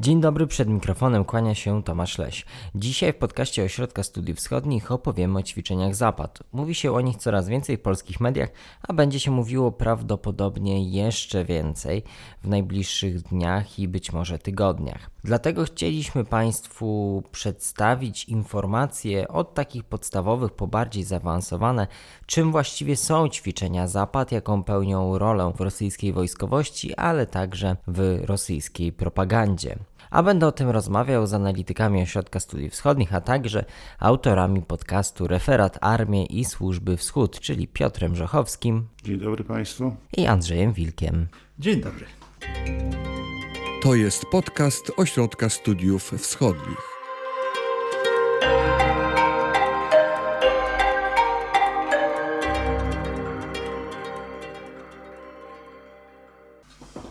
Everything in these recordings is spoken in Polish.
Dzień dobry, przed mikrofonem kłania się Tomasz Leś. Dzisiaj w podcaście Ośrodka Studiów Wschodnich opowiemy o ćwiczeniach Zapad. Mówi się o nich coraz więcej w polskich mediach, a będzie się mówiło prawdopodobnie jeszcze więcej w najbliższych dniach i być może tygodniach. Dlatego chcieliśmy Państwu przedstawić informacje od takich podstawowych po bardziej zaawansowane, czym właściwie są ćwiczenia Zapad, jaką pełnią rolę w rosyjskiej wojskowości, ale także w rosyjskiej propagandzie a będę o tym rozmawiał z analitykami Ośrodka Studiów Wschodnich, a także autorami podcastu Referat Armii i Służby Wschód, czyli Piotrem Żochowskim. Dzień dobry Państwu. I Andrzejem Wilkiem. Dzień dobry. To jest podcast Ośrodka Studiów Wschodnich.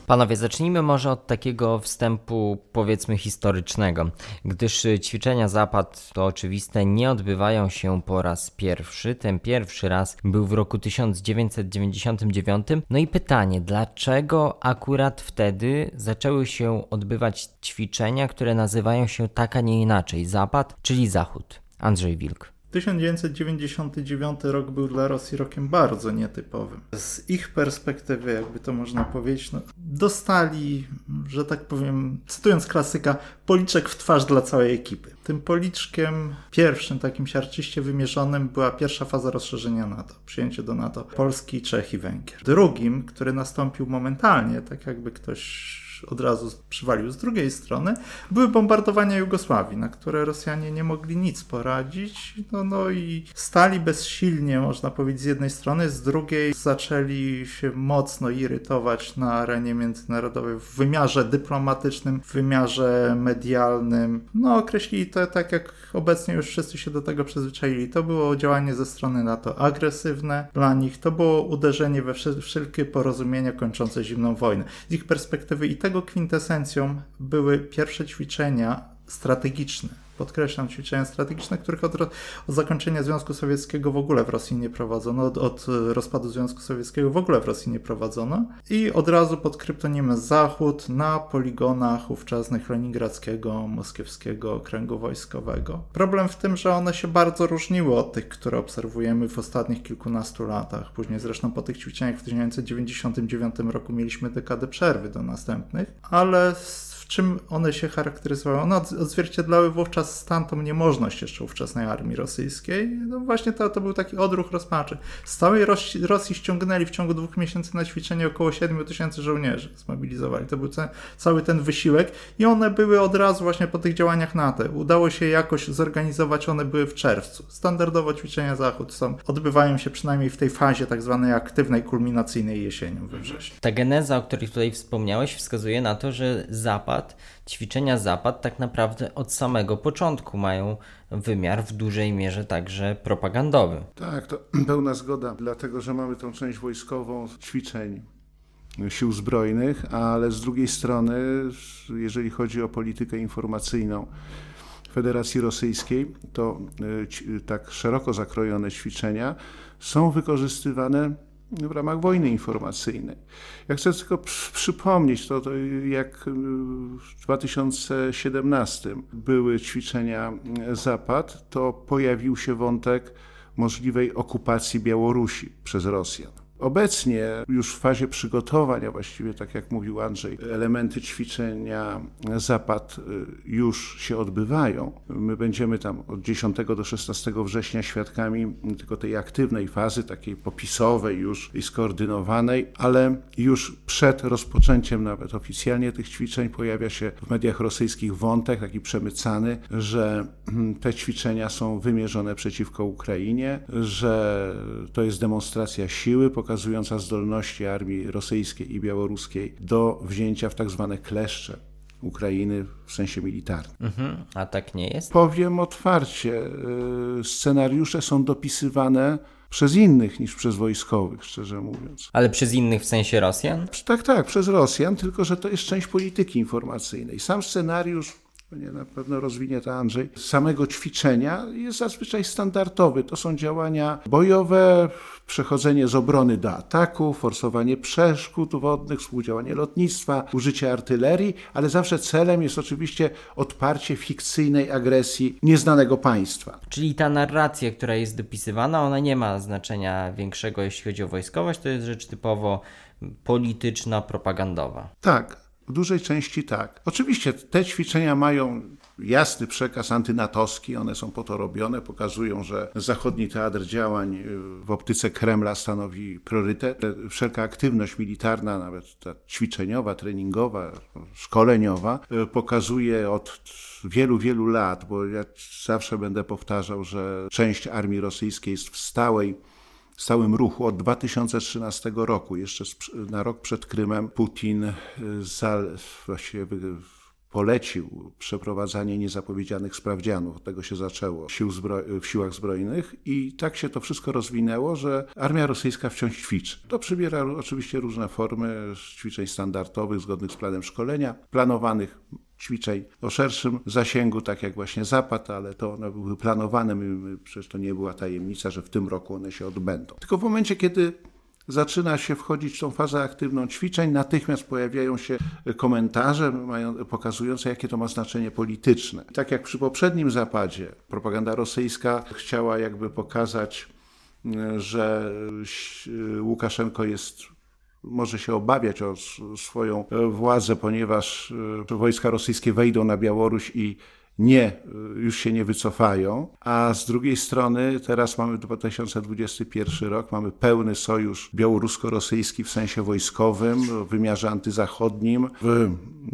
Panowie, zacznijmy może od takiego wstępu, powiedzmy, historycznego, gdyż ćwiczenia Zapad, to oczywiste, nie odbywają się po raz pierwszy. Ten pierwszy raz był w roku 1999. No i pytanie, dlaczego akurat wtedy zaczęły się odbywać ćwiczenia, które nazywają się tak, a nie inaczej Zapad, czyli Zachód? Andrzej Wilk. 1999 rok był dla Rosji rokiem bardzo nietypowym. Z ich perspektywy, jakby to można powiedzieć, no, dostali, że tak powiem, cytując klasyka, policzek w twarz dla całej ekipy. Tym policzkiem pierwszym, takim siarczyście wymierzonym, była pierwsza faza rozszerzenia NATO, przyjęcie do NATO Polski, Czech i Węgier. Drugim, który nastąpił momentalnie, tak jakby ktoś od razu przywalił z drugiej strony, były bombardowania Jugosławii, na które Rosjanie nie mogli nic poradzić. No, no i stali bezsilnie, można powiedzieć, z jednej strony, z drugiej zaczęli się mocno irytować na arenie międzynarodowej w wymiarze dyplomatycznym, w wymiarze medialnym. No, określili to tak, jak obecnie już wszyscy się do tego przyzwyczaili. To było działanie ze strony NATO agresywne dla nich, to było uderzenie we wszelkie porozumienia kończące zimną wojnę. Z ich perspektywy i tego kwintesencją były pierwsze ćwiczenia strategiczne podkreślam, ćwiczenia strategiczne, których od, od, zakończenia Związku Sowieckiego w ogóle w Rosji nie prowadzono, od, od, rozpadu Związku Sowieckiego w ogóle w Rosji nie prowadzono i od razu pod kryptonimem Zachód na poligonach ówczesnych Leningradzkiego, Moskiewskiego Okręgu Wojskowego. Problem w tym, że one się bardzo różniły od tych, które obserwujemy w ostatnich kilkunastu latach. Później zresztą po tych ćwiczeniach w 1999 roku mieliśmy dekadę przerwy do następnych, ale czym one się charakteryzowały? One odzwierciedlały wówczas stan, tą niemożność jeszcze ówczesnej armii rosyjskiej. No właśnie to, to był taki odruch rozpaczy. Z całej Rosji, ściągnęli w ciągu dwóch miesięcy na ćwiczenie około 7 tysięcy żołnierzy, zmobilizowali. To był cały ten wysiłek i one były od razu właśnie po tych działaniach NATO. Udało się jakoś zorganizować, one były w czerwcu. Standardowo ćwiczenia Zachód są, odbywają się przynajmniej w tej fazie tak zwanej aktywnej, kulminacyjnej jesienią we wrześniu. Ta geneza, o której tutaj wspomniałeś, wskazuje na to, że Zapad Zapad, ćwiczenia Zapad tak naprawdę od samego początku mają wymiar w dużej mierze także propagandowy. Tak, to pełna zgoda, dlatego że mamy tą część wojskową ćwiczeń sił zbrojnych, ale z drugiej strony, jeżeli chodzi o politykę informacyjną, Federacji Rosyjskiej, to e, tak szeroko zakrojone ćwiczenia są wykorzystywane w ramach wojny informacyjnej. Ja chcę tylko przypomnieć to, to, jak w 2017 były ćwiczenia Zapad, to pojawił się wątek możliwej okupacji Białorusi przez Rosjan. Obecnie już w fazie przygotowań, właściwie tak jak mówił Andrzej, elementy ćwiczenia Zapad y, już się odbywają. My będziemy tam od 10 do 16 września świadkami tylko tej aktywnej fazy, takiej popisowej już i skoordynowanej, ale już przed rozpoczęciem nawet oficjalnie tych ćwiczeń pojawia się w mediach rosyjskich wątek taki przemycany, że mm, te ćwiczenia są wymierzone przeciwko Ukrainie, że to jest demonstracja siły, pokazująca zdolności armii rosyjskiej i białoruskiej do wzięcia w tak zwane kleszcze Ukrainy w sensie militarnym. Mhm, a tak nie jest? Powiem otwarcie, y, scenariusze są dopisywane przez innych niż przez wojskowych, szczerze mówiąc. Ale przez innych w sensie Rosjan? Tak, tak, przez Rosjan, tylko że to jest część polityki informacyjnej. Sam scenariusz nie na pewno rozwinie to Andrzej, samego ćwiczenia jest zazwyczaj standardowy. To są działania bojowe, przechodzenie z obrony do ataku, forsowanie przeszkód wodnych, współdziałanie lotnictwa, użycie artylerii, ale zawsze celem jest oczywiście odparcie fikcyjnej agresji nieznanego państwa. Czyli ta narracja, która jest dopisywana, ona nie ma znaczenia większego, jeśli chodzi o wojskowość, to jest rzecz typowo polityczna, propagandowa. Tak, w dużej części tak. Oczywiście te ćwiczenia mają jasny przekaz antynatowski, one są po to robione, pokazują, że zachodni teatr działań y, w optyce Kremla stanowi priorytet. Wszelka aktywność militarna, nawet ta ćwiczeniowa, treningowa, szkoleniowa, y, pokazuje od wielu, wielu lat, bo ja zawsze będę powtarzał, że część armii rosyjskiej jest w stałej stałym ruchu od 2013 roku. Jeszcze na rok przed Krymem Putin y, zal, właściwie polecił przeprowadzanie niezapowiedzianych sprawdzianów. Od tego się zaczęło sił w siłach zbrojnych i tak się to wszystko rozwinęło, że armia rosyjska wciąż ćwiczy. To przybiera oczywiście różne formy ćwiczeń standardowych, zgodnych z planem szkolenia, planowanych ćwiczeń o szerszym zasięgu, tak jak właśnie Zapad, ale to one były planowane, przecież to nie była tajemnica, że w tym roku one się odbędą. Tylko w momencie, kiedy zaczyna się wchodzić w tą fazę aktywną ćwiczeń, natychmiast pojawiają się komentarze pokazujące, jakie to ma znaczenie polityczne. Tak jak przy poprzednim zapadzie, propaganda rosyjska chciała jakby pokazać, że Łukaszenko jest może się obawiać o swoją władzę, ponieważ e, wojska rosyjskie wejdą na Białoruś i nie, y, już się nie wycofają, a z drugiej strony teraz mamy 2021 rok, mamy pełny sojusz białorusko-rosyjski w sensie wojskowym, w wymiarze antyzachodnim, w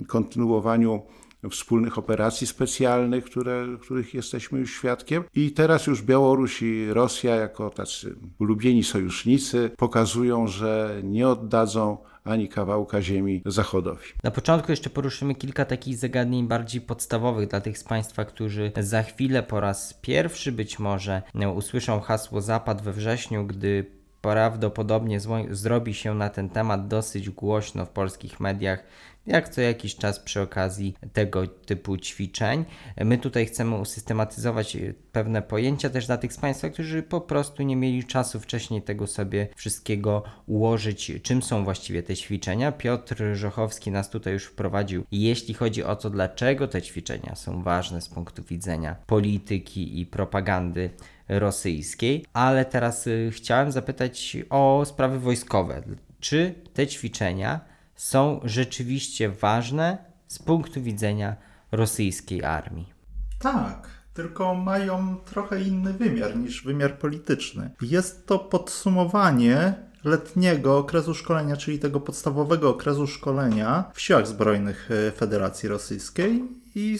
kontynuowaniu wspólnych operacji specjalnych, które, których jesteśmy już świadkiem. I teraz już Białoruś i Rosja, jako tacy ulubieni sojusznicy, pokazują, że nie oddadzą ani kawałka ziemi Zachodowi. Na początku jeszcze poruszymy kilka takich zagadnień bardziej podstawowych dla tych z Państwa, którzy za chwilę po raz pierwszy być może usłyszą hasło Zapad we wrześniu, gdy prawdopodobnie zrobi się na ten temat dosyć głośno w polskich mediach jak co jakiś czas przy okazji tego typu ćwiczeń. My tutaj chcemy usystematyzować pewne pojęcia też dla tych z Państwa, którzy po prostu nie mieli czasu wcześniej tego sobie wszystkiego ułożyć, czym są właściwie te ćwiczenia. Piotr Żochowski nas tutaj już wprowadził, jeśli chodzi o to, dlaczego te ćwiczenia są ważne z punktu widzenia polityki i propagandy rosyjskiej, ale teraz y, chciałem zapytać o sprawy wojskowe. Czy te ćwiczenia są rzeczywiście ważne z punktu widzenia rosyjskiej armii. Tak, tylko mają trochę inny wymiar niż wymiar polityczny. Jest to podsumowanie letniego okresu szkolenia, czyli tego podstawowego okresu szkolenia w siłach zbrojnych e, Federacji Rosyjskiej i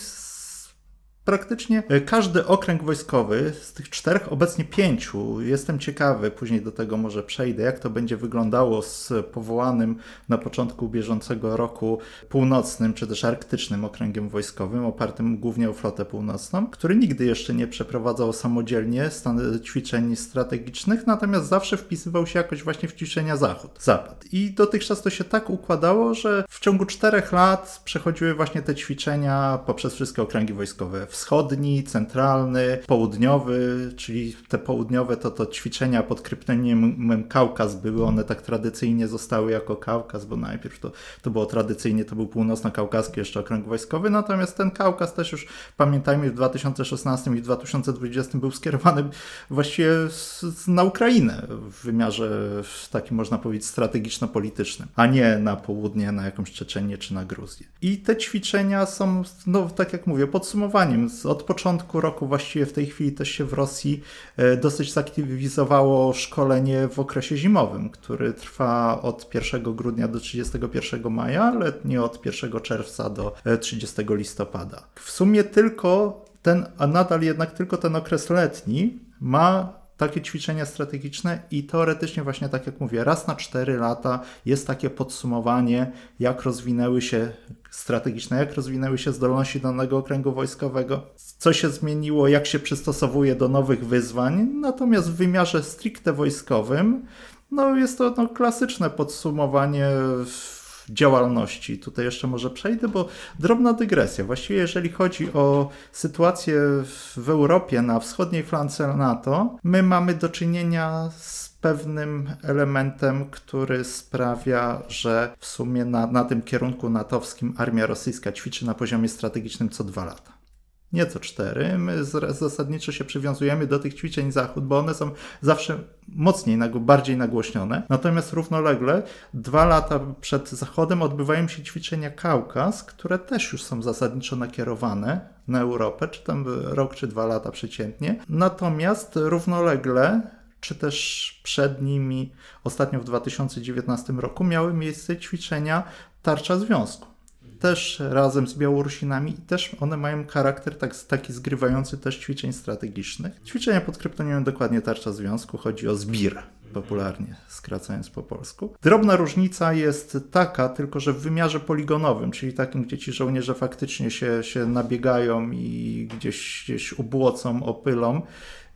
praktycznie e, każdy okręg wojskowy z tych czterech, obecnie pięciu, jestem ciekawy, później do tego może przejdę, jak to będzie wyglądało z powołanym na początku bieżącego roku północnym czy też arktycznym okręgiem wojskowym, opartym głównie o flotę północną, który nigdy jeszcze nie przeprowadzał samodzielnie ćwiczeń strategicznych, natomiast zawsze wpisywał się jakoś właśnie w ćwiczenia zachód, zapad. I dotychczas to się tak układało, że w ciągu czterech lat przechodziły właśnie te ćwiczenia poprzez wszystkie okręgi wojskowe wschodni, centralny, południowy, czyli te południowe to, to ćwiczenia pod kryptonimem Kaukaz były, one tak tradycyjnie zostały jako Kaukaz, bo najpierw to, to było tradycyjnie, to był północno-kaukaski jeszcze okręg wojskowy, natomiast ten Kaukaz też już pamiętajmy w 2016 i w 2020 był skierowany właściwie na Ukrainę w wymiarze takim można powiedzieć strategiczno-politycznym, a nie na południe, na jakąś Czeczenię czy na Gruzję. I te ćwiczenia są, no tak jak mówię, podsumowaniem od początku roku, właściwie w tej chwili też się w Rosji e, dosyć zaktywizowało szkolenie w okresie zimowym, który trwa od 1 grudnia do 31 maja, ale nie od 1 czerwca do 30 e, listopada. W sumie tylko ten, a nadal jednak tylko ten okres letni ma takie ćwiczenia strategiczne i teoretycznie właśnie tak jak mówię, raz na 4 lata jest takie podsumowanie, jak rozwinęły się strategiczne, jak rozwinęły się zdolności danego okręgu wojskowego, co się zmieniło, jak się przystosowuje do nowych wyzwań. Natomiast w wymiarze stricte wojskowym, no jest to no, klasyczne podsumowanie działalności. Tutaj jeszcze może przejdę, bo drobna dygresja. Właściwie jeżeli chodzi o sytuację w Europie na wschodniej flance NATO, my mamy do czynienia z pewnym elementem, który sprawia, że w sumie na, na tym kierunku natowskim armia rosyjska ćwiczy na poziomie strategicznym co dwa lata nie co cztery. My zasadniczo się przywiązujemy do tych ćwiczeń Zachód, bo one są zawsze mocniej, bardziej nagłośnione. Natomiast równolegle dwa lata przed Zachodem odbywają się ćwiczenia Kaukaz, które też już są zasadniczo nakierowane na Europę, czy tam rok czy dwa lata przeciętnie. Natomiast równolegle czy też przed nimi ostatnio w 2019 roku miały miejsce ćwiczenia Tarcza Związku też razem z Białorusinami i też one mają charakter tak, taki zgrywający też ćwiczeń strategicznych. Ćwiczenia pod kryptonimem dokładnie tarcza związku, chodzi o zbir, popularnie skracając po polsku. Drobna różnica jest taka, tylko że w wymiarze poligonowym, czyli takim, gdzie ci żołnierze faktycznie się, się nabiegają i gdzieś, gdzieś ubłocą, opylą,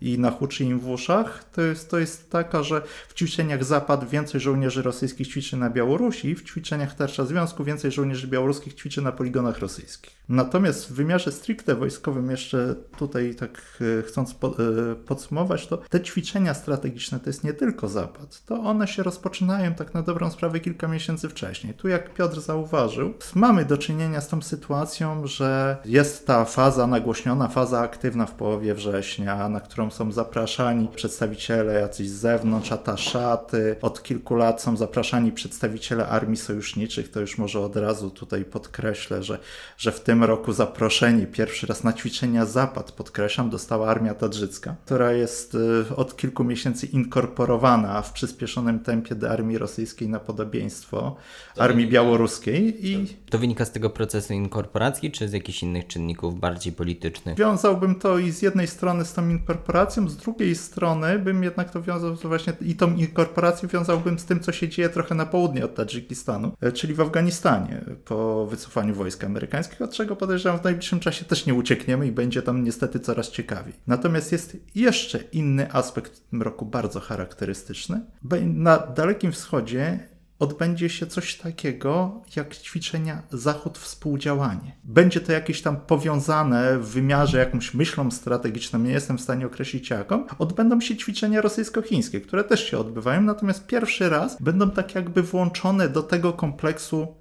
i nachuczy im w uszach, to jest, to jest taka, że w ćwiczeniach Zapad więcej żołnierzy rosyjskich ćwiczy na Białorusi, w ćwiczeniach Tarcza Związku więcej żołnierzy białoruskich ćwiczy na poligonach rosyjskich. Natomiast w wymiarze stricte wojskowym, jeszcze tutaj tak e, chcąc e, podsumować, to te ćwiczenia strategiczne to jest nie tylko Zapad, to one się rozpoczynają tak na dobrą sprawę kilka miesięcy wcześniej. Tu jak Piotr zauważył, mamy do czynienia z tą sytuacją, że jest ta faza nagłośniona, faza aktywna w połowie września, na którą są zapraszani przedstawiciele jacyś z zewnątrz, ataszaty. Od kilku lat są zapraszani przedstawiciele armii sojuszniczych. To już może od razu tutaj podkreślę, że, że w tym roku zaproszeni pierwszy raz na ćwiczenia Zapad, podkreślam, dostała armia tadżycka, która jest y, od kilku miesięcy inkorporowana w przyspieszonym tempie do armii rosyjskiej na podobieństwo armii białoruskiej. I... To wynika z tego procesu inkorporacji, czy z jakichś innych czynników bardziej politycznych? Wiązałbym to i z jednej strony z tą inkorporacją, inkorporacją, z drugiej strony bym jednak to wiązał właśnie i tą inkorporację wiązałbym z tym, co się dzieje trochę na południe od Tadżykistanu, e, czyli w Afganistanie po wycofaniu wojsk amerykańskich, od czego podejrzewam w najbliższym czasie też nie uciekniemy i będzie tam niestety coraz ciekawiej. Natomiast jest jeszcze inny aspekt w tym roku bardzo charakterystyczny. Na Dalekim Wschodzie odbędzie się coś takiego jak ćwiczenia Zachód współdziałanie. Będzie to jakieś tam powiązane w wymiarze jakąś myślą strategiczną, nie jestem w stanie określić jaką. Odbędą się ćwiczenia rosyjsko-chińskie, które też się odbywają, natomiast pierwszy raz będą tak jakby włączone do tego kompleksu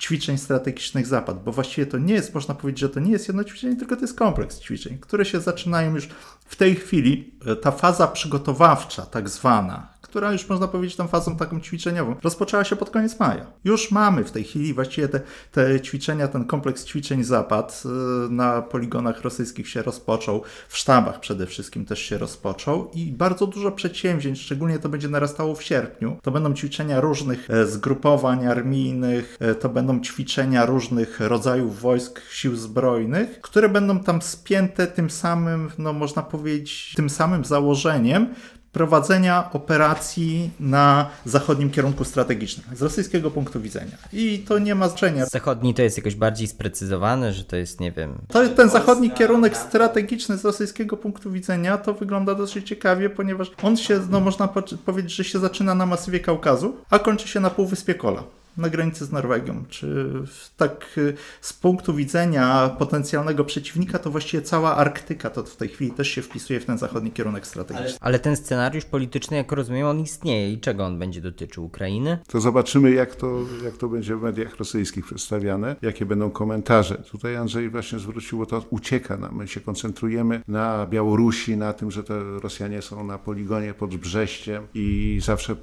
ćwiczeń strategicznych Zapad, bo właściwie to nie jest, można powiedzieć, że to nie jest jedno ćwiczenie, tylko to jest kompleks ćwiczeń, które się zaczynają już w tej chwili. E, ta faza przygotowawcza, tak zwana, która już można powiedzieć tą fazą taką ćwiczeniową, rozpoczęła się pod koniec maja. Już mamy w tej chwili właściwie te, te ćwiczenia, ten kompleks ćwiczeń Zapad y, na poligonach rosyjskich się rozpoczął, w sztabach przede wszystkim też się rozpoczął i bardzo dużo przedsięwzięć, szczególnie to będzie narastało w sierpniu. To będą ćwiczenia różnych e, zgrupowań armijnych, e, to będą ćwiczenia różnych rodzajów wojsk, sił zbrojnych, które będą tam spięte tym samym, no można powiedzieć, tym samym założeniem, prowadzenia operacji na zachodnim kierunku strategicznym, z rosyjskiego punktu widzenia. I to nie ma znaczenia. Zachodni to jest jakoś bardziej sprecyzowane, że to jest, nie wiem... To, ten zachodni kierunek strategiczny z rosyjskiego punktu widzenia to wygląda dosyć ciekawie, ponieważ on się, no można powiedzieć, że się zaczyna na masywie Kaukazu, a kończy się na Półwyspie Kola na granicy z Norwegią. Czy tak y, z punktu widzenia potencjalnego przeciwnika, to właściwie cała Arktyka to w tej chwili też się wpisuje w ten zachodni kierunek strategiczny. Ale, ale ten scenariusz polityczny, jak rozumiem, on istnieje i czego on będzie dotyczył? Ukrainy? To zobaczymy, jak to, jak to będzie w mediach rosyjskich przedstawiane, jakie będą komentarze. Tutaj Andrzej właśnie zwrócił, bo to ucieka nam. My się koncentrujemy na Białorusi, na tym, że te Rosjanie są na poligonie pod Brześciem i zawsze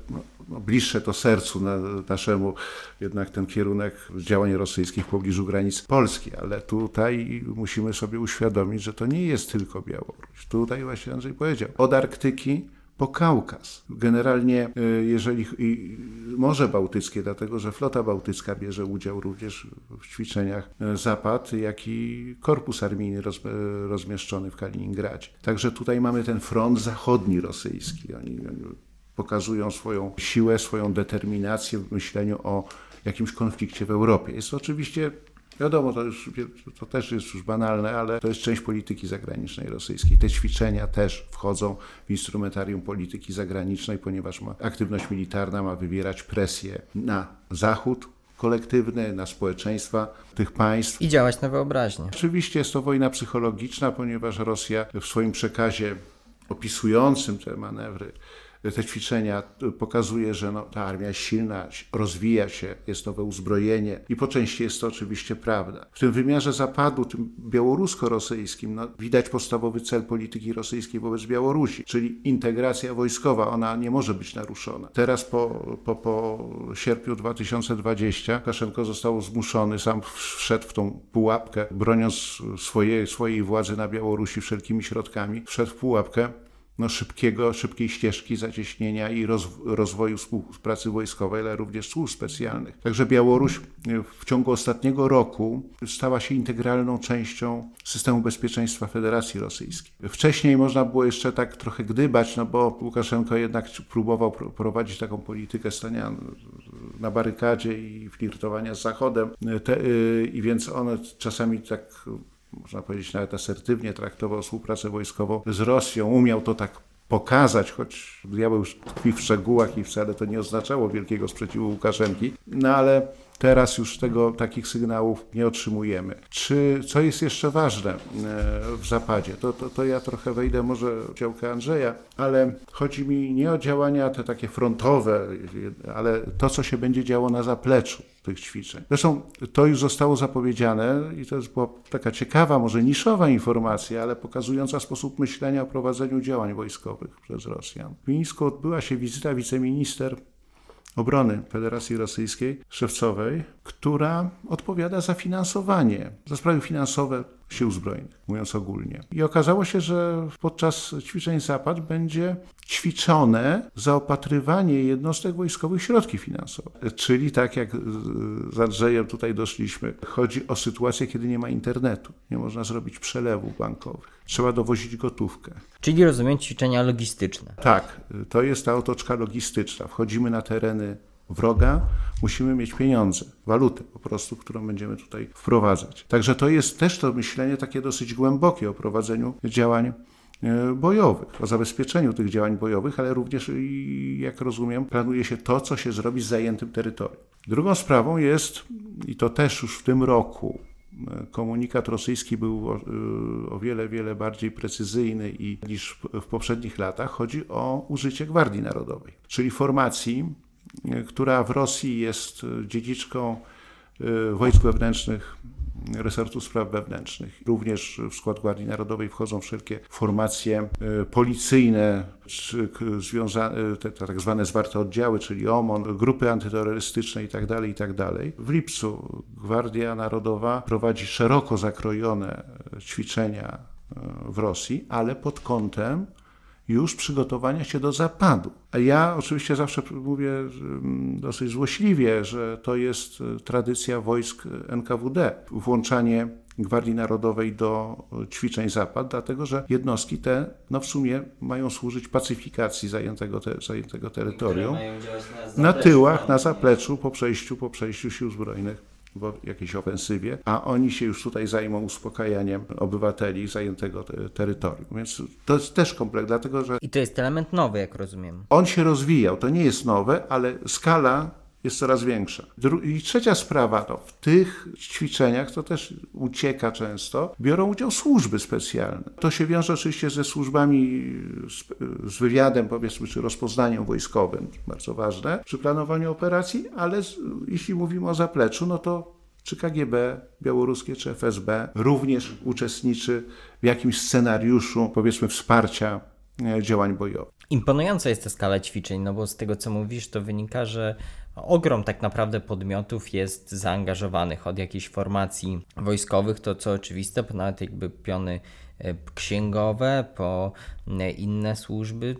no, bliższe to sercu na, naszemu jednak ten kierunek działań rosyjskich w pobliżu granic Polski, ale tutaj musimy sobie uświadomić, że to nie jest tylko Białoruś. Tutaj właśnie Andrzej powiedział, od Arktyki po Kaukaz. Generalnie, e, jeżeli Morze Bałtyckie, dlatego że flota bałtycka bierze udział również w ćwiczeniach e, Zapad, jak i korpus armijny roz, rozmieszczony w Kaliningradzie. Także tutaj mamy ten front zachodni rosyjski. Oni pokazują swoją siłę, swoją determinację w myśleniu o jakimś konflikcie w Europie. Jest to oczywiście Wiadomo, to, już, to też jest już banalne, ale to jest część polityki zagranicznej rosyjskiej. Te ćwiczenia też wchodzą w instrumentarium polityki zagranicznej, ponieważ ma, aktywność militarna ma wywierać presję na Zachód, kolektywny, na społeczeństwa tych państw. I działać na wyobraźnię. Oczywiście jest to wojna psychologiczna, ponieważ Rosja w swoim przekazie opisującym te manewry te ćwiczenia pokazuje, że no, ta armia jest silna, rozwija się, jest nowe uzbrojenie i po części jest to oczywiście prawda. W tym wymiarze zapadu, tym białorusko-rosyjskim, no, widać podstawowy cel polityki rosyjskiej wobec Białorusi, czyli integracja wojskowa. Ona nie może być naruszona. Teraz po, po, po sierpniu 2020 Łukaszenko został zmuszony, sam wszedł w tą pułapkę, broniąc swojej, swojej władzy na Białorusi wszelkimi środkami, wszedł w pułapkę no, szybkiego, szybkiej ścieżki zacieśnienia i rozwoju współpracy wojskowej, ale również służb specjalnych. Także Białoruś e, w ciągu ostatniego roku stała się integralną częścią systemu bezpieczeństwa Federacji Rosyjskiej. Wcześniej można było jeszcze tak trochę gdybać, no bo Łukaszenko jednak próbował prowadzić taką politykę stania na barykadzie i flirtowania z Zachodem e, Te, e, i więc one czasami tak można powiedzieć nawet asertywnie traktował współpracę wojskową z Rosją, umiał to tak pokazać, choć diabeł tkwi w szczegółach i wcale to nie oznaczało wielkiego sprzeciwu Łukaszenki, no ale Teraz już tego, takich sygnałów nie otrzymujemy. Czy co jest jeszcze ważne e, w zapadzie? To, to, to ja trochę wejdę może w działkę Andrzeja, ale chodzi mi nie o działania te takie frontowe, ale to, co się będzie działo na zapleczu tych ćwiczeń. Zresztą to już zostało zapowiedziane i to jest była taka ciekawa, może niszowa informacja, ale pokazująca sposób myślenia o prowadzeniu działań wojskowych przez Rosjan. W Mińsku odbyła się wizyta wiceminister Obrony Federacji Rosyjskiej, Szewcowej, która odpowiada za finansowanie, za sprawy finansowe sił zbrojnych, mówiąc ogólnie. I okazało się, że podczas ćwiczeń Zapad będzie ćwiczone zaopatrywanie jednostek wojskowych środki finansowe. Czyli tak jak z Andrzejem tutaj doszliśmy, chodzi o sytuację, kiedy nie ma internetu, nie można zrobić przelewów bankowych. Trzeba dowozić gotówkę. Czyli rozumiem ćwiczenia logistyczne. Tak, to jest ta otoczka logistyczna. Wchodzimy na tereny wroga, musimy mieć pieniądze, walutę po prostu, którą będziemy tutaj wprowadzać. Także to jest też to myślenie takie dosyć głębokie o prowadzeniu działań e, bojowych, o zabezpieczeniu tych działań bojowych, ale również, jak rozumiem, planuje się to, co się zrobi z zajętym terytorium. Drugą sprawą jest, i to też już w tym roku, e, komunikat rosyjski był o, e, o, wiele, wiele bardziej precyzyjny i, niż w poprzednich latach. Chodzi o użycie Gwardii Narodowej, czyli formacji która w Rosji jest dziedziczką y, wojsk wewnętrznych, resortu spraw wewnętrznych. Również w skład Gwardii Narodowej wchodzą wszelkie formacje y, policyjne, czy związane, te, tak zwane zwarte oddziały, czyli OMON, grupy antyterrorystyczne itd., tak itd. Tak w lipcu Gwardia Narodowa prowadzi szeroko zakrojone ćwiczenia w Rosji, ale pod kątem już przygotowania się do zapadu. A ja oczywiście zawsze mówię mm, dosyć złośliwie, że to jest e, tradycja wojsk NKWD, włączanie Gwardii Narodowej do ćwiczeń Zapad, dlatego że jednostki te no w sumie mają służyć pacyfikacji zajętego, te, zajętego terytorium. Na, na tyłach, na zapleczu, po przejściu, po przejściu sił zbrojnych w jakiejś ofensywie, a oni się już tutaj zajmą uspokajaniem obywateli zajętego te, terytorium. Więc to jest też kompleks, dlatego że. I to jest element nowy, jak rozumiem. On się rozwijał, to nie jest nowe, ale skala jest coraz większa. I trzecia sprawa, to w tych ćwiczeniach, to też ucieka często, biorą udział służby specjalne. To się wiąże oczywiście ze służbami, z, z wywiadem, powiedzmy, czy rozpoznaniem wojskowym, bardzo ważne, przy planowaniu operacji, ale z, jeśli mówimy o zapleczu, no to czy KGB białoruskie, czy FSB również uczestniczy w jakimś scenariuszu, powiedzmy, wsparcia e, działań bojowych. Imponująca jest ta skala ćwiczeń, no bo z tego co mówisz, to wynika, że ogrom tak naprawdę podmiotów jest zaangażowanych od jakichś formacji wojskowych, to co oczywiste, po nawet jakby piony e, księgowe, po e, inne służby.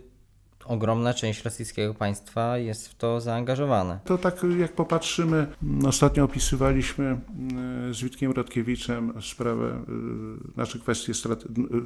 Ogromna część rosyjskiego państwa jest w to zaangażowana. To tak jak popatrzymy, ostatnio opisywaliśmy e, z Witkiem Rodkiewiczem sprawę, znaczy kwestię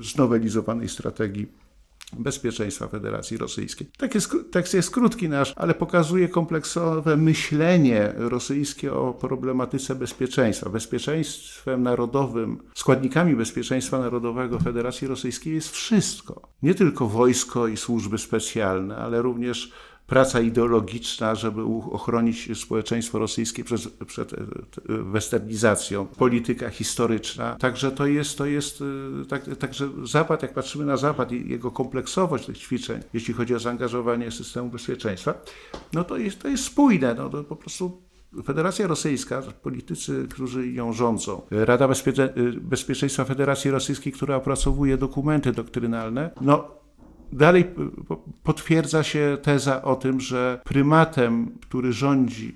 znowelizowanej strategii bezpieczeństwa Federacji Rosyjskiej. Tak jest, tekst jest krótki nasz, ale pokazuje kompleksowe myślenie rosyjskie o problematyce bezpieczeństwa. Bezpieczeństwem narodowym, składnikami bezpieczeństwa narodowego Federacji Rosyjskiej jest wszystko. Nie tylko wojsko i służby specjalne, ale również praca ideologiczna, żeby ochronić społeczeństwo rosyjskie przed, przed westernizacją, polityka historyczna. Także to jest, to jest tak, także Zapad, jak patrzymy na Zapad i jego kompleksowość tych ćwiczeń, jeśli chodzi o zaangażowanie systemu bezpieczeństwa, no to jest, to jest spójne. No, to po prostu Federacja Rosyjska, politycy, którzy ją rządzą, Rada Bezpiecze Bezpieczeństwa Federacji Rosyjskiej, która opracowuje dokumenty doktrynalne, no dalej potwierdza się teza o tym, że prymatem, który rządzi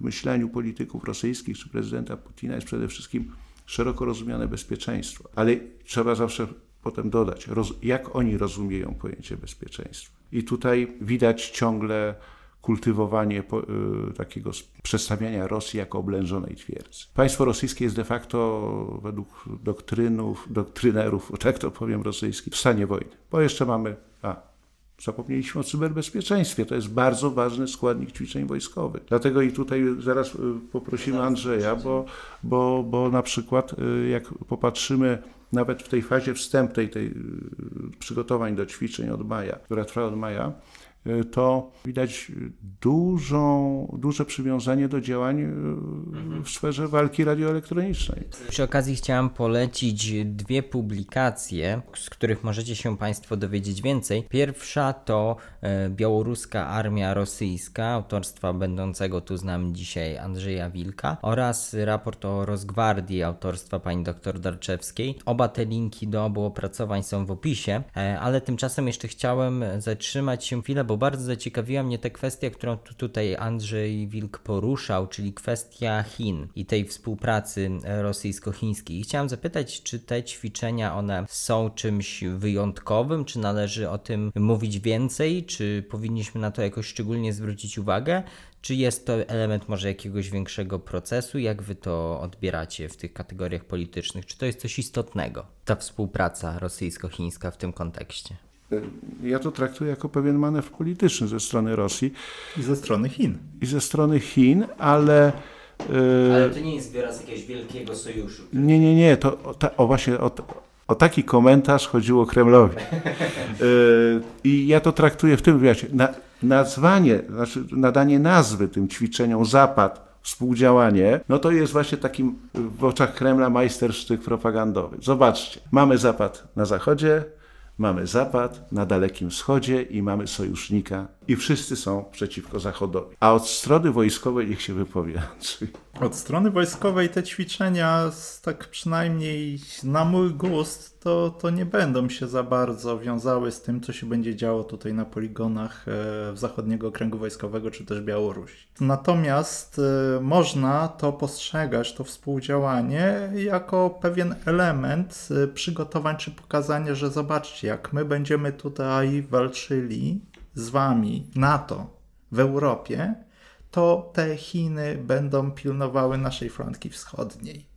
w myśleniu polityków rosyjskich czy prezydenta Putina jest przede wszystkim szeroko rozumiane bezpieczeństwo. Ale trzeba zawsze potem dodać, jak oni rozumieją pojęcie bezpieczeństwa. I tutaj widać ciągle kultywowanie y, takiego przedstawiania Rosji jako oblężonej twierdzy. Państwo rosyjskie jest de facto według doktrynów, doktrynerów, tak to powiem rosyjskich, w stanie wojny. Bo jeszcze mamy, a zapomnieliśmy o cyberbezpieczeństwie. To jest bardzo ważny składnik ćwiczeń wojskowych. Dlatego i tutaj zaraz y, poprosimy Andrzeja, bo, bo, bo na przykład y, jak popatrzymy nawet w tej fazie wstępnej tej przygotowań do ćwiczeń od maja, która trwa od maja, to widać dużą, duże przywiązanie do działań y, w sferze walki radioelektronicznej. Przy okazji chciałam polecić dwie publikacje, z których możecie się Państwo dowiedzieć więcej. Pierwsza to e, Białoruska Armia Rosyjska, autorstwa będącego tu z nami dzisiaj Andrzeja Wilka oraz raport o Rosgwardii autorstwa pani dr Darczewskiej. Oba te linki do obu opracowań są w opisie, e, ale tymczasem jeszcze chciałem zatrzymać się chwilę, bo bardzo zaciekawiła mnie ta kwestia, którą tu tutaj Andrzej Wilk poruszał, czyli kwestia Chin i tej współpracy rosyjsko-chińskiej. I chciałem zapytać, czy te ćwiczenia one są czymś wyjątkowym, czy należy o tym mówić więcej, czy powinniśmy na to jakoś szczególnie zwrócić uwagę, czy jest to element może jakiegoś większego procesu? Jak wy to odbieracie w tych kategoriach politycznych? Czy to jest coś istotnego, ta współpraca rosyjsko-chińska w tym kontekście? Ja to traktuję jako pewien manewr polityczny ze strony Rosji. I ze strony Chin. I ze strony Chin, ale. E, ale to nie jest wyraz jakiegoś wielkiego sojuszu. Nie, nie, nie. To, o, ta, o właśnie o, o, taki komentarz chodziło Kremlowi. E, I ja to traktuję w tym wywiadzie. Na, nazwanie, znaczy nadanie nazwy tym ćwiczeniom Zapad, współdziałanie, no to jest właśnie takim w oczach Kremla majstersztyk propagandowy. Zobaczcie, mamy Zapad na zachodzie, Mamy Zapad na Dalekim Wschodzie i mamy sojusznika i wszyscy są przeciwko Zachodowi. A od strony wojskowej niech się wypowie. Od strony wojskowej te ćwiczenia, tak przynajmniej na mój gust, to, to nie będą się za bardzo wiązały z tym, co się będzie działo tutaj na poligonach e, w zachodniego okręgu wojskowego czy też Białorusi. Natomiast e, można to postrzegać, to współdziałanie, jako pewien element e, przygotowań czy pokazania, że zobaczcie, jak my będziemy tutaj walczyli z wami, NATO w Europie, to te Chiny będą pilnowały naszej flanki wschodniej.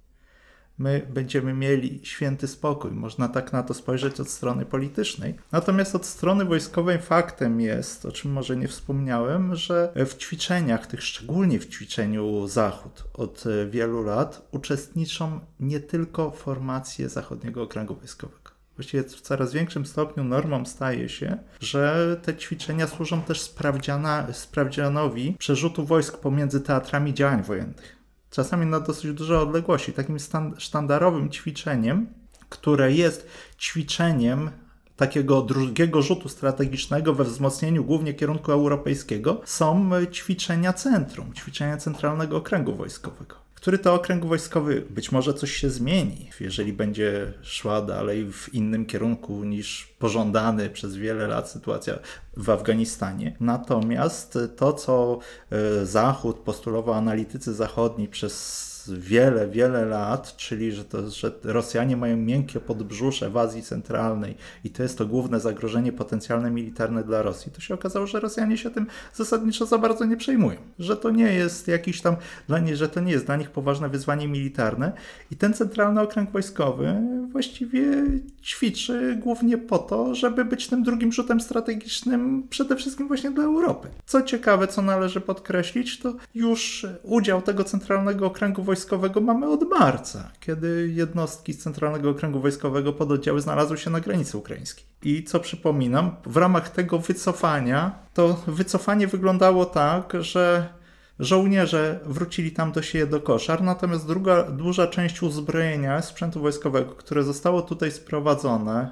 My będziemy mieli święty spokój, można tak na to spojrzeć od strony politycznej. Natomiast od strony wojskowej faktem jest, o czym może nie wspomniałem, że w ćwiczeniach, tych szczególnie w ćwiczeniu Zachód od wielu lat, uczestniczą nie tylko formacje zachodniego okręgu wojskowego właściwie w coraz większym stopniu normą staje się, że te ćwiczenia służą też sprawdzianowi przerzutu wojsk pomiędzy teatrami działań wojennych. Czasami na dosyć duże odległości. Takim sztandarowym ćwiczeniem, które jest ćwiczeniem takiego drugiego rzutu strategicznego we wzmocnieniu głównie kierunku europejskiego, są ćwiczenia centrum, ćwiczenia centralnego okręgu wojskowego który to okręg wojskowy być może coś się zmieni, jeżeli będzie szła dalej w innym kierunku niż pożądany przez wiele lat sytuacja w Afganistanie. Natomiast to, co e, Zachód postulował analitycy zachodni przez wiele, wiele lat, czyli że, to, że Rosjanie mają miękkie podbrzusze w Azji Centralnej i to jest to główne zagrożenie potencjalne militarne dla Rosji, to się okazało, że Rosjanie się tym zasadniczo za bardzo nie przejmują. Że to nie jest jakiś tam, dla nie, że to nie jest dla nich poważne wyzwanie militarne i ten centralny okręg wojskowy właściwie ćwiczy głównie po to, żeby być tym drugim rzutem strategicznym przede wszystkim właśnie dla Europy. Co ciekawe, co należy podkreślić, to już udział tego Centralnego Okręgu Wojskowego mamy od marca, kiedy jednostki z Centralnego Okręgu Wojskowego pododdziały znalazły się na granicy ukraińskiej. I co przypominam, w ramach tego wycofania, to wycofanie wyglądało tak, że Żołnierze wrócili tam do siebie do koszar, natomiast druga, duża część uzbrojenia, sprzętu wojskowego, które zostało tutaj sprowadzone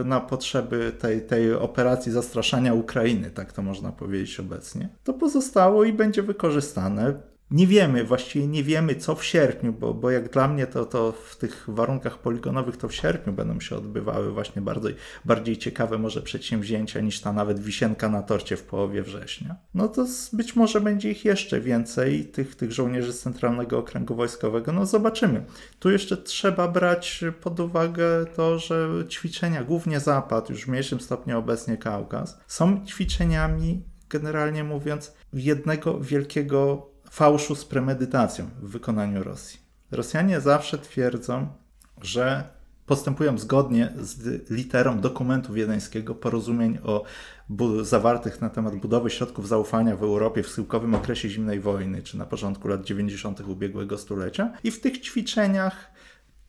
y, na potrzeby tej, tej operacji zastraszania Ukrainy, tak to można powiedzieć obecnie, to pozostało i będzie wykorzystane nie wiemy, właściwie nie wiemy co w sierpniu, bo, bo jak dla mnie to, to w tych warunkach poligonowych to w sierpniu będą się odbywały właśnie bardziej, bardziej ciekawe może przedsięwzięcia niż ta nawet wisienka na torcie w połowie września. No to być może będzie ich jeszcze więcej, tych, tych żołnierzy z Centralnego Okręgu Wojskowego. No zobaczymy. Tu jeszcze trzeba brać pod uwagę to, że ćwiczenia, głównie Zapad, już w mniejszym stopniu obecnie Kaukaz, są ćwiczeniami generalnie mówiąc jednego wielkiego fałszu z premedytacją w wykonaniu Rosji. Rosjanie zawsze twierdzą, że postępują zgodnie z literą dokumentu wiedeńskiego, porozumień o zawartych na temat budowy środków zaufania w Europie w schyłkowym okresie zimnej wojny, czy na początku lat 90. ubiegłego stulecia. I w tych ćwiczeniach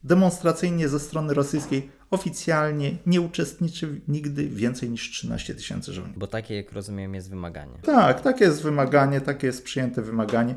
demonstracyjnie ze strony rosyjskiej oficjalnie nie uczestniczy nigdy więcej niż 13 tysięcy żołnierzy. Bo takie, jak rozumiem, jest wymaganie. Tak, takie jest wymaganie, takie jest przyjęte wymaganie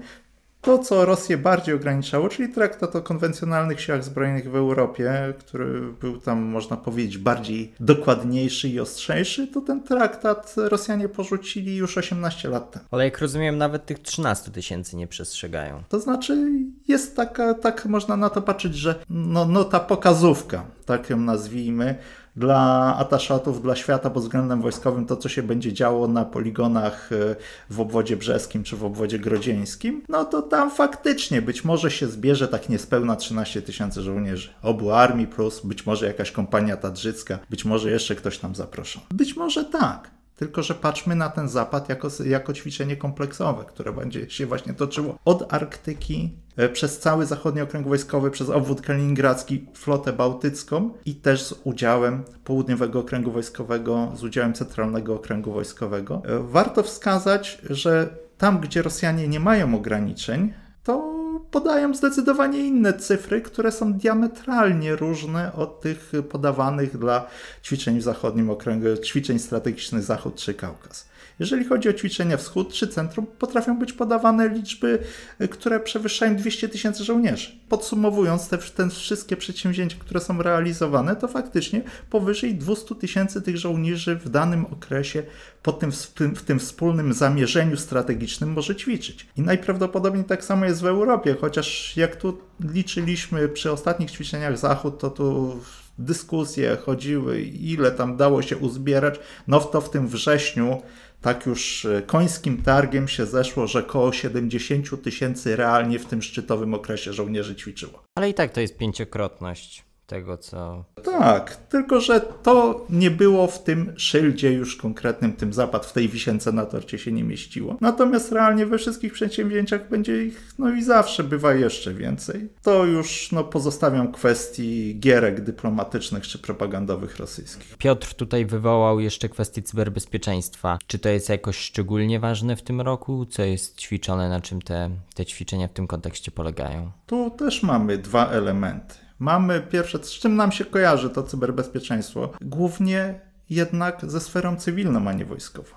to, co Rosję bardziej ograniczało, czyli traktat o konwencjonalnych siłach zbrojnych w Europie, który był tam, można powiedzieć, bardziej dokładniejszy i ostrzejszy, to ten traktat Rosjanie porzucili już 18 lat temu. Ale jak rozumiem, nawet tych 13 tysięcy nie przestrzegają. To znaczy, jest taka, tak można na to patrzeć, że no, no ta pokazówka, tak ją nazwijmy, dla ataszatów, dla świata pod względem wojskowym to, co się będzie działo na poligonach e, w obwodzie brzeskim czy w obwodzie grodzieńskim, no to tam faktycznie być może się zbierze tak niespełna 13 tysięcy żołnierzy. Obu armii plus być może jakaś kompania tadżycka, być może jeszcze ktoś tam zaproszony. Być może tak. Tylko, że patrzmy na ten zapad jako, jako ćwiczenie kompleksowe, które będzie się właśnie toczyło od Arktyki przez cały zachodni okręg wojskowy, przez obwód kaliningradzki, flotę bałtycką i też z udziałem południowego okręgu wojskowego, z udziałem centralnego okręgu wojskowego. E, warto wskazać, że tam, gdzie Rosjanie nie mają ograniczeń, to podają zdecydowanie inne cyfry, które są diametralnie różne od tych podawanych dla ćwiczeń w zachodnim okręgu, ćwiczeń strategicznych Zachód czy Kaukaz. Jeżeli chodzi o ćwiczenia wschód czy centrum, potrafią być podawane liczby, y, które przewyższają 200 tysięcy żołnierzy. Podsumowując te, te wszystkie przedsięwzięcia, które są realizowane, to faktycznie powyżej 200 tysięcy tych żołnierzy w danym okresie po tym, w tym wspólnym zamierzeniu strategicznym może ćwiczyć. I najprawdopodobniej tak samo jest w Europie, chociaż jak tu liczyliśmy przy ostatnich ćwiczeniach Zachód, to tu dyskusje chodziły, ile tam dało się uzbierać. No to w tym wrześniu tak już e, końskim targiem się zeszło, że około 70 tysięcy realnie w tym szczytowym okresie żołnierzy ćwiczyło. Ale i tak to jest pięciokrotność tego, co. Tak, tylko że to nie było w tym szyldzie już konkretnym, tym zapad w tej wisience na torcie się nie mieściło. Natomiast realnie we wszystkich przedsięwzięciach będzie ich, no i zawsze bywa jeszcze więcej. To już no, pozostawiam kwestii gierek dyplomatycznych czy propagandowych rosyjskich. Piotr tutaj wywołał jeszcze kwestię cyberbezpieczeństwa. Czy to jest jakoś szczególnie ważne w tym roku? Co jest ćwiczone, na czym te, te ćwiczenia w tym kontekście polegają? Tu też mamy dwa elementy. Mamy pierwsze, z czym nam się kojarzy to cyberbezpieczeństwo? Głównie jednak ze sferą cywilną, a nie wojskową.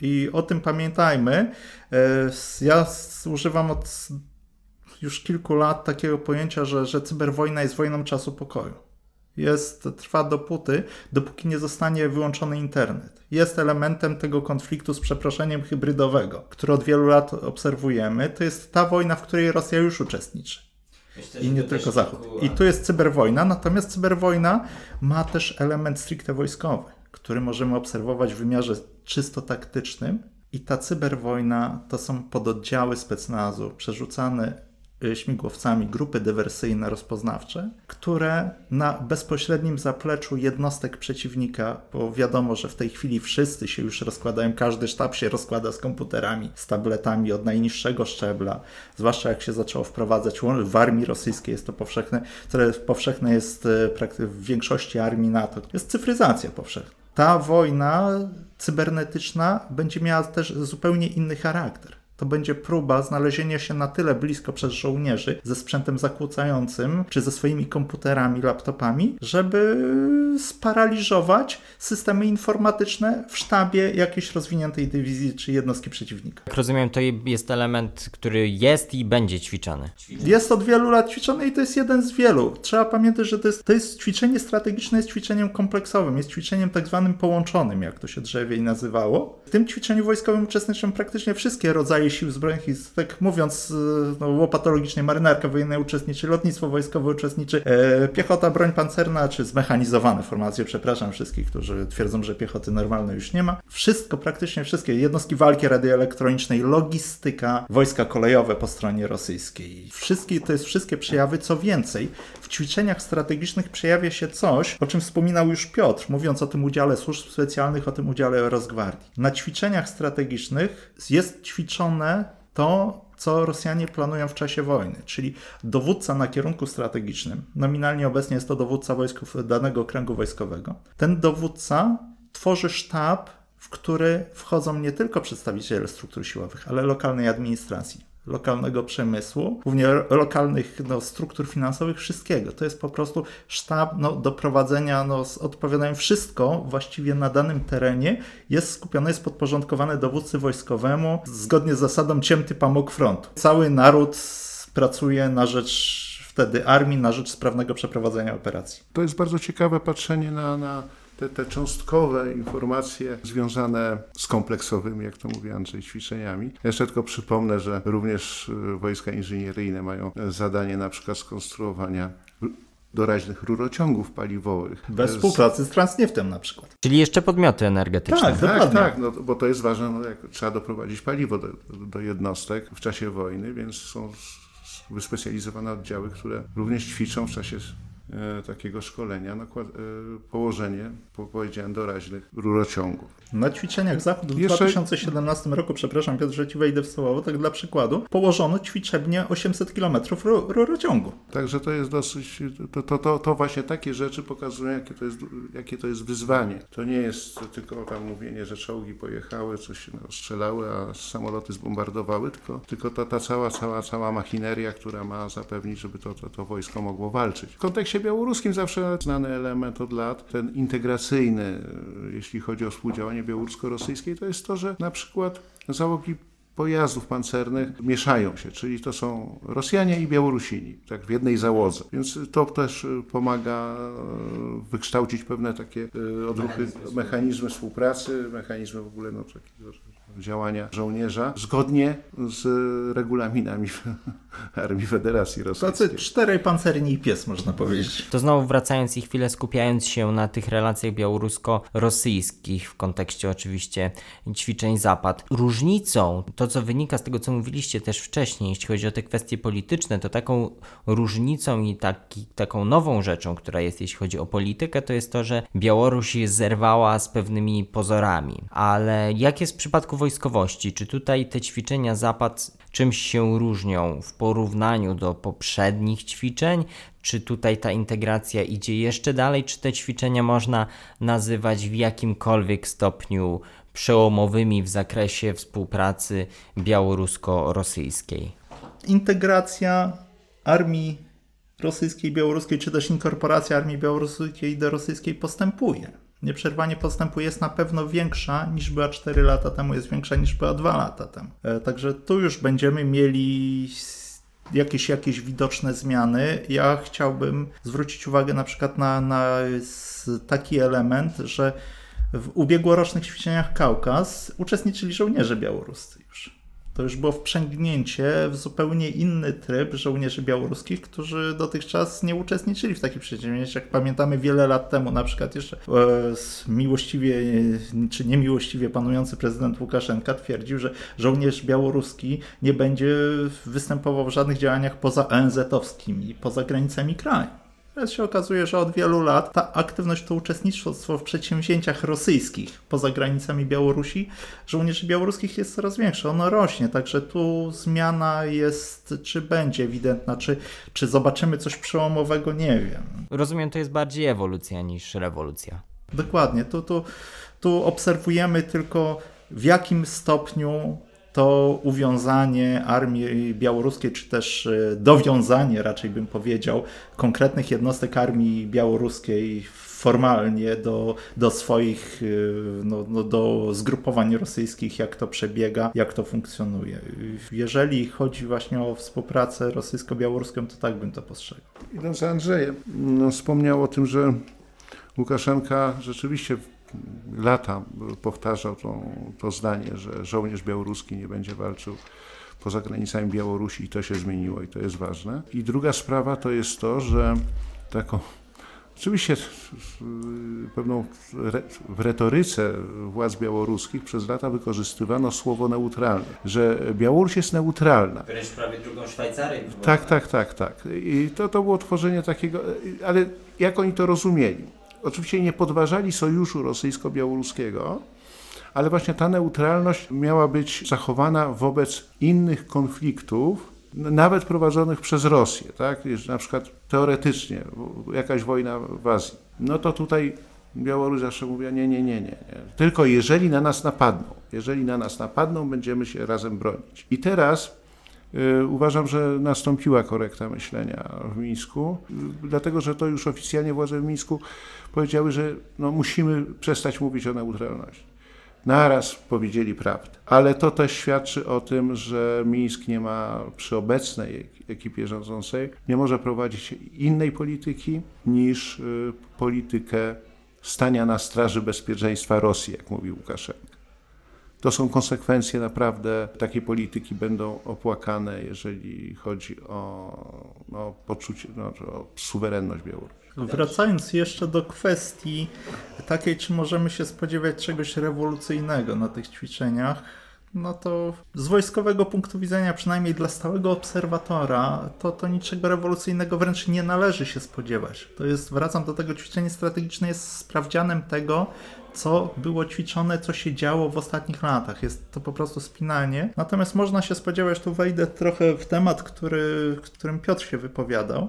I o tym pamiętajmy. E, ja używam od już kilku lat takiego pojęcia, że, że cyberwojna jest wojną czasu pokoju. Jest, trwa dopóty, dopóki nie zostanie wyłączony internet. Jest elementem tego konfliktu z przeproszeniem hybrydowego, który od wielu lat obserwujemy. To jest ta wojna, w której Rosja już uczestniczy. Myślę, I nie tylko Zachód. I tu jest cyberwojna, natomiast cyberwojna ma też element stricte wojskowy, który możemy obserwować w wymiarze czysto taktycznym. I ta cyberwojna to są pododdziały specnazu przerzucane śmigłowcami grupy dywersyjne rozpoznawcze, które na bezpośrednim zapleczu jednostek przeciwnika, bo wiadomo, że w tej chwili wszyscy się już rozkładają, każdy sztab się rozkłada z komputerami, z tabletami od najniższego szczebla, zwłaszcza jak się zaczęło wprowadzać w armii rosyjskiej jest to powszechne, które powszechne jest y, w większości armii NATO, jest cyfryzacja powszechna. Ta wojna cybernetyczna będzie miała też zupełnie inny charakter to będzie próba znalezienia się na tyle blisko przez żołnierzy ze sprzętem zakłócającym, czy ze swoimi komputerami, laptopami, żeby sparaliżować systemy informatyczne w sztabie jakiejś rozwiniętej dywizji czy jednostki przeciwnika. Jak rozumiem, to jest element, który jest i będzie ćwiczony. Jest od wielu lat ćwiczony i to jest jeden z wielu. Trzeba pamiętać, że to jest, to jest ćwiczenie strategiczne, jest ćwiczeniem kompleksowym, jest ćwiczeniem tak zwanym połączonym, jak to się drzewiej nazywało. W tym ćwiczeniu wojskowym uczestniczą praktycznie wszystkie rodzaje sił zbrojnych i tak mówiąc no, łopatologicznie marynarka wojenna uczestniczy, lotnictwo wojskowe uczestniczy, e, piechota, broń pancerna czy zmechanizowane formacje, przepraszam wszystkich, którzy twierdzą, że piechoty normalnej już nie ma. Wszystko, praktycznie wszystkie jednostki walki radioelektronicznej, logistyka, wojska kolejowe po stronie rosyjskiej. Wszystkie, to jest wszystkie przejawy, co więcej, w ćwiczeniach strategicznych przejawia się coś, o czym wspominał już Piotr, mówiąc o tym udziale służb specjalnych, o tym udziale Rosgwardii. Na ćwiczeniach strategicznych jest ćwiczone to, co Rosjanie planują w czasie wojny, czyli dowódca na kierunku strategicznym, nominalnie obecnie jest to dowódca wojsków danego okręgu wojskowego. Ten dowódca tworzy sztab, w który wchodzą nie tylko przedstawiciele struktur siłowych, ale lokalnej administracji lokalnego przemysłu, głównie lokalnych no, struktur finansowych, wszystkiego. To jest po prostu sztab no, do prowadzenia, no, odpowiadają wszystko właściwie na danym terenie, jest skupione, jest podporządkowane dowódcy wojskowemu zgodnie z zasadą ciemty pamok frontu. Cały naród pracuje na rzecz wtedy armii, na rzecz sprawnego przeprowadzenia operacji. To jest bardzo ciekawe patrzenie na, na te, te cząstkowe informacje związane z kompleksowymi, jak to mówi Andrzej, ćwiczeniami. Jeszcze tylko przypomnę, że również y, wojska inżynieryjne mają zadanie na przykład skonstruowania doraźnych rurociągów paliwowych. Bez współpracy z Transnieftem na przykład. Czyli jeszcze podmioty energetyczne. Tak, tak, tak no, bo to jest ważne, no, jak trzeba doprowadzić paliwo do, do jednostek w czasie wojny, więc są wyspecjalizowane oddziały, które również ćwiczą w czasie takiego szkolenia e, położenie, powiedziałem, doraźnych rurociągów. Na ćwiczeniach Zachodu w Jeszcze... 2017 roku, przepraszam Piotr, że Ci wejdę w słowo, tak dla przykładu, położono ćwiczebnie 800 km rurociągu. Także to jest dosyć, to, to, to, to, właśnie takie rzeczy pokazują, jakie to, jest, jakie to jest wyzwanie. To nie jest tylko tam mówienie, że czołgi pojechały, coś się strzelały, a samoloty zbombardowały, tylko, tylko ta, ta cała, cała, cała machineria, która ma zapewnić, żeby to, to, to wojsko mogło walczyć. W kontekście białoruskim zawsze znany element od lat, ten integracyjny, jeśli chodzi o współdziałanie białorusko-rosyjskie, to jest to, że na przykład załogi pojazdów pancernych mieszają się, czyli to są Rosjanie i Białorusini, tak w jednej załodze. Więc to też pomaga wykształcić pewne takie e, odruchy, mechanizmy współpracy, mechanizmy w ogóle no, takiego działania żołnierza zgodnie z regulaminami Armii Federacji Rosyjskiej. Tacy czterej pancerni i pies, można powiedzieć. To znowu wracając i chwilę skupiając się na tych relacjach białorusko-rosyjskich w kontekście oczywiście ćwiczeń Zapad. Różnicą, to co wynika z tego, co mówiliście też wcześniej, jeśli chodzi o te kwestie polityczne, to taką różnicą i taki, taką nową rzeczą, która jest, jeśli chodzi o politykę, to jest to, że Białoruś zerwała z pewnymi pozorami. Ale jak jest w przypadku wojskowości? Czy tutaj te ćwiczenia Zapad czymś się różnią w porównaniu do poprzednich ćwiczeń? Czy tutaj ta integracja idzie jeszcze dalej? Czy te ćwiczenia można nazywać w jakimkolwiek stopniu przełomowymi w zakresie współpracy białorusko-rosyjskiej? Integracja armii rosyjskiej, białoruskiej, czy też inkorporacja armii białoruskiej do rosyjskiej postępuje nieprzerwanie postępuje, jest na pewno większa niż była 4 lata temu, jest większa niż była 2 lata temu. E, także tu już będziemy mieli jakieś, jakieś widoczne zmiany. Ja chciałbym zwrócić uwagę na przykład na, na taki element, że w ubiegłorocznych ćwiczeniach Kaukaz uczestniczyli żołnierze białoruscy już To już było wprzęgnięcie w zupełnie inny tryb żołnierzy białoruskich, którzy dotychczas nie uczestniczyli w takich przedsięwzięciach. Jak pamiętamy wiele lat temu, na przykład jeszcze e, miłościwie czy niemiłościwie panujący prezydent Łukaszenka twierdził, że żołnierz białoruski nie będzie występował w żadnych działaniach poza ONZ-owskimi, poza granicami kraju. Teraz się okazuje, że od wielu lat ta aktywność, to uczestnictwo w przedsięwzięciach rosyjskich poza granicami Białorusi żołnierzy białoruskich jest coraz większe. Ono rośnie, także tu zmiana jest, czy będzie ewidentna, czy, czy zobaczymy coś przełomowego, nie wiem. Rozumiem, to jest bardziej ewolucja niż rewolucja. Dokładnie. Tu, tu, tu obserwujemy tylko w jakim stopniu to uwiązanie armii białoruskiej, czy też e, dowiązanie, raczej bym powiedział, konkretnych jednostek armii białoruskiej formalnie do, do swoich, e, no, no, do zgrupowań rosyjskich, jak to przebiega, jak to funkcjonuje. Jeżeli chodzi właśnie o współpracę rosyjsko-białoruską, to tak bym to postrzegał. Idąc za Andrzejem, no, wspomniał o tym, że Łukaszenka rzeczywiście lata powtarzał to, to zdanie, że żołnierz białoruski nie będzie walczył poza granicami Białorusi i to się zmieniło i to jest ważne. I druga sprawa to jest to, że taką Oczywiście pewną w retoryce władz białoruskich przez lata wykorzystywano słowo neutralne, że Białoruś jest neutralna. Wręcz prawie drugą Szwajcarię. Tak, tak, tak, tak. I to, to było tworzenie takiego, ale jak oni to rozumieli? Oczywiście nie podważali sojuszu rosyjsko-białoruskiego, ale właśnie ta neutralność miała być zachowana wobec innych konfliktów, nawet prowadzonych przez Rosję, tak? na przykład teoretycznie jakaś wojna w Azji. No to tutaj Białoruś zawsze mówiła nie, nie, nie, nie. Tylko jeżeli na nas napadną, jeżeli na nas napadną, będziemy się razem bronić. I teraz Uważam, że nastąpiła korekta myślenia w Mińsku, y, dlatego że to już oficjalnie władze w Mińsku powiedziały, że no, musimy przestać mówić o neutralności. Naraz powiedzieli prawdę. Ale to też świadczy o tym, że Mińsk nie ma przy obecnej ekipie rządzącej, nie może prowadzić innej polityki niż y, politykę stania na straży bezpieczeństwa Rosji, jak mówił Łukaszenka. To są konsekwencje naprawdę takiej polityki będą opłakane, jeżeli chodzi o no, poczucie, no, o suwerenność Białorusi. Wracając jeszcze do kwestii takiej, czy możemy się spodziewać czegoś rewolucyjnego na tych ćwiczeniach, no to z wojskowego punktu widzenia, przynajmniej dla stałego obserwatora, to, to niczego rewolucyjnego wręcz nie należy się spodziewać. To jest, wracam do tego, ćwiczenie strategiczne jest sprawdzianem tego, co było ćwiczone, co się działo w ostatnich latach. Jest to po prostu spinanie. Natomiast można się spodziewać, tu wejdę trochę w temat, który, którym Piotr się wypowiadał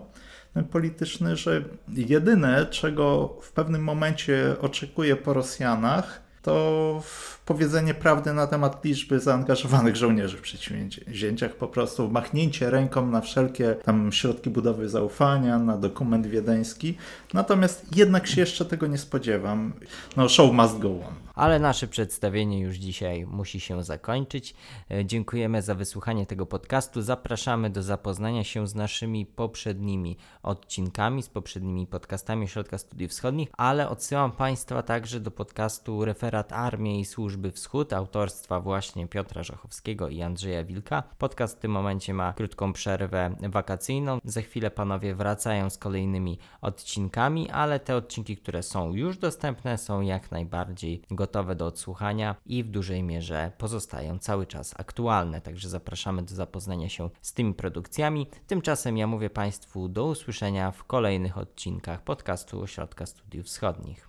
polityczny, że jedyne, czego w pewnym momencie oczekuje po Rosjanach, to powiedzenie prawdy na temat liczby zaangażowanych żołnierzy w przedsięwzięciach, po prostu machnięcie ręką na wszelkie tam środki budowy zaufania, na dokument wiedeński. Natomiast jednak się jeszcze tego nie spodziewam. No, show must go on. Ale nasze przedstawienie już dzisiaj musi się zakończyć. E, dziękujemy za wysłuchanie tego podcastu. Zapraszamy do zapoznania się z naszymi poprzednimi odcinkami, z poprzednimi podcastami Środka Studiów Wschodnich, ale odsyłam Państwa także do podcastu Referat Armii i Służby Wschód autorstwa właśnie Piotra Żachowskiego i Andrzeja Wilka. Podcast w tym momencie ma krótką przerwę wakacyjną. Za chwilę panowie wracają z kolejnymi odcinkami, ale te odcinki, które są już dostępne, są jak najbardziej gotowe do odsłuchania i w dużej mierze pozostają cały czas aktualne. Także zapraszamy do zapoznania się z tymi produkcjami. Tymczasem ja mówię Państwu do usłyszenia w kolejnych odcinkach podcastu Ośrodka Studiów Wschodnich.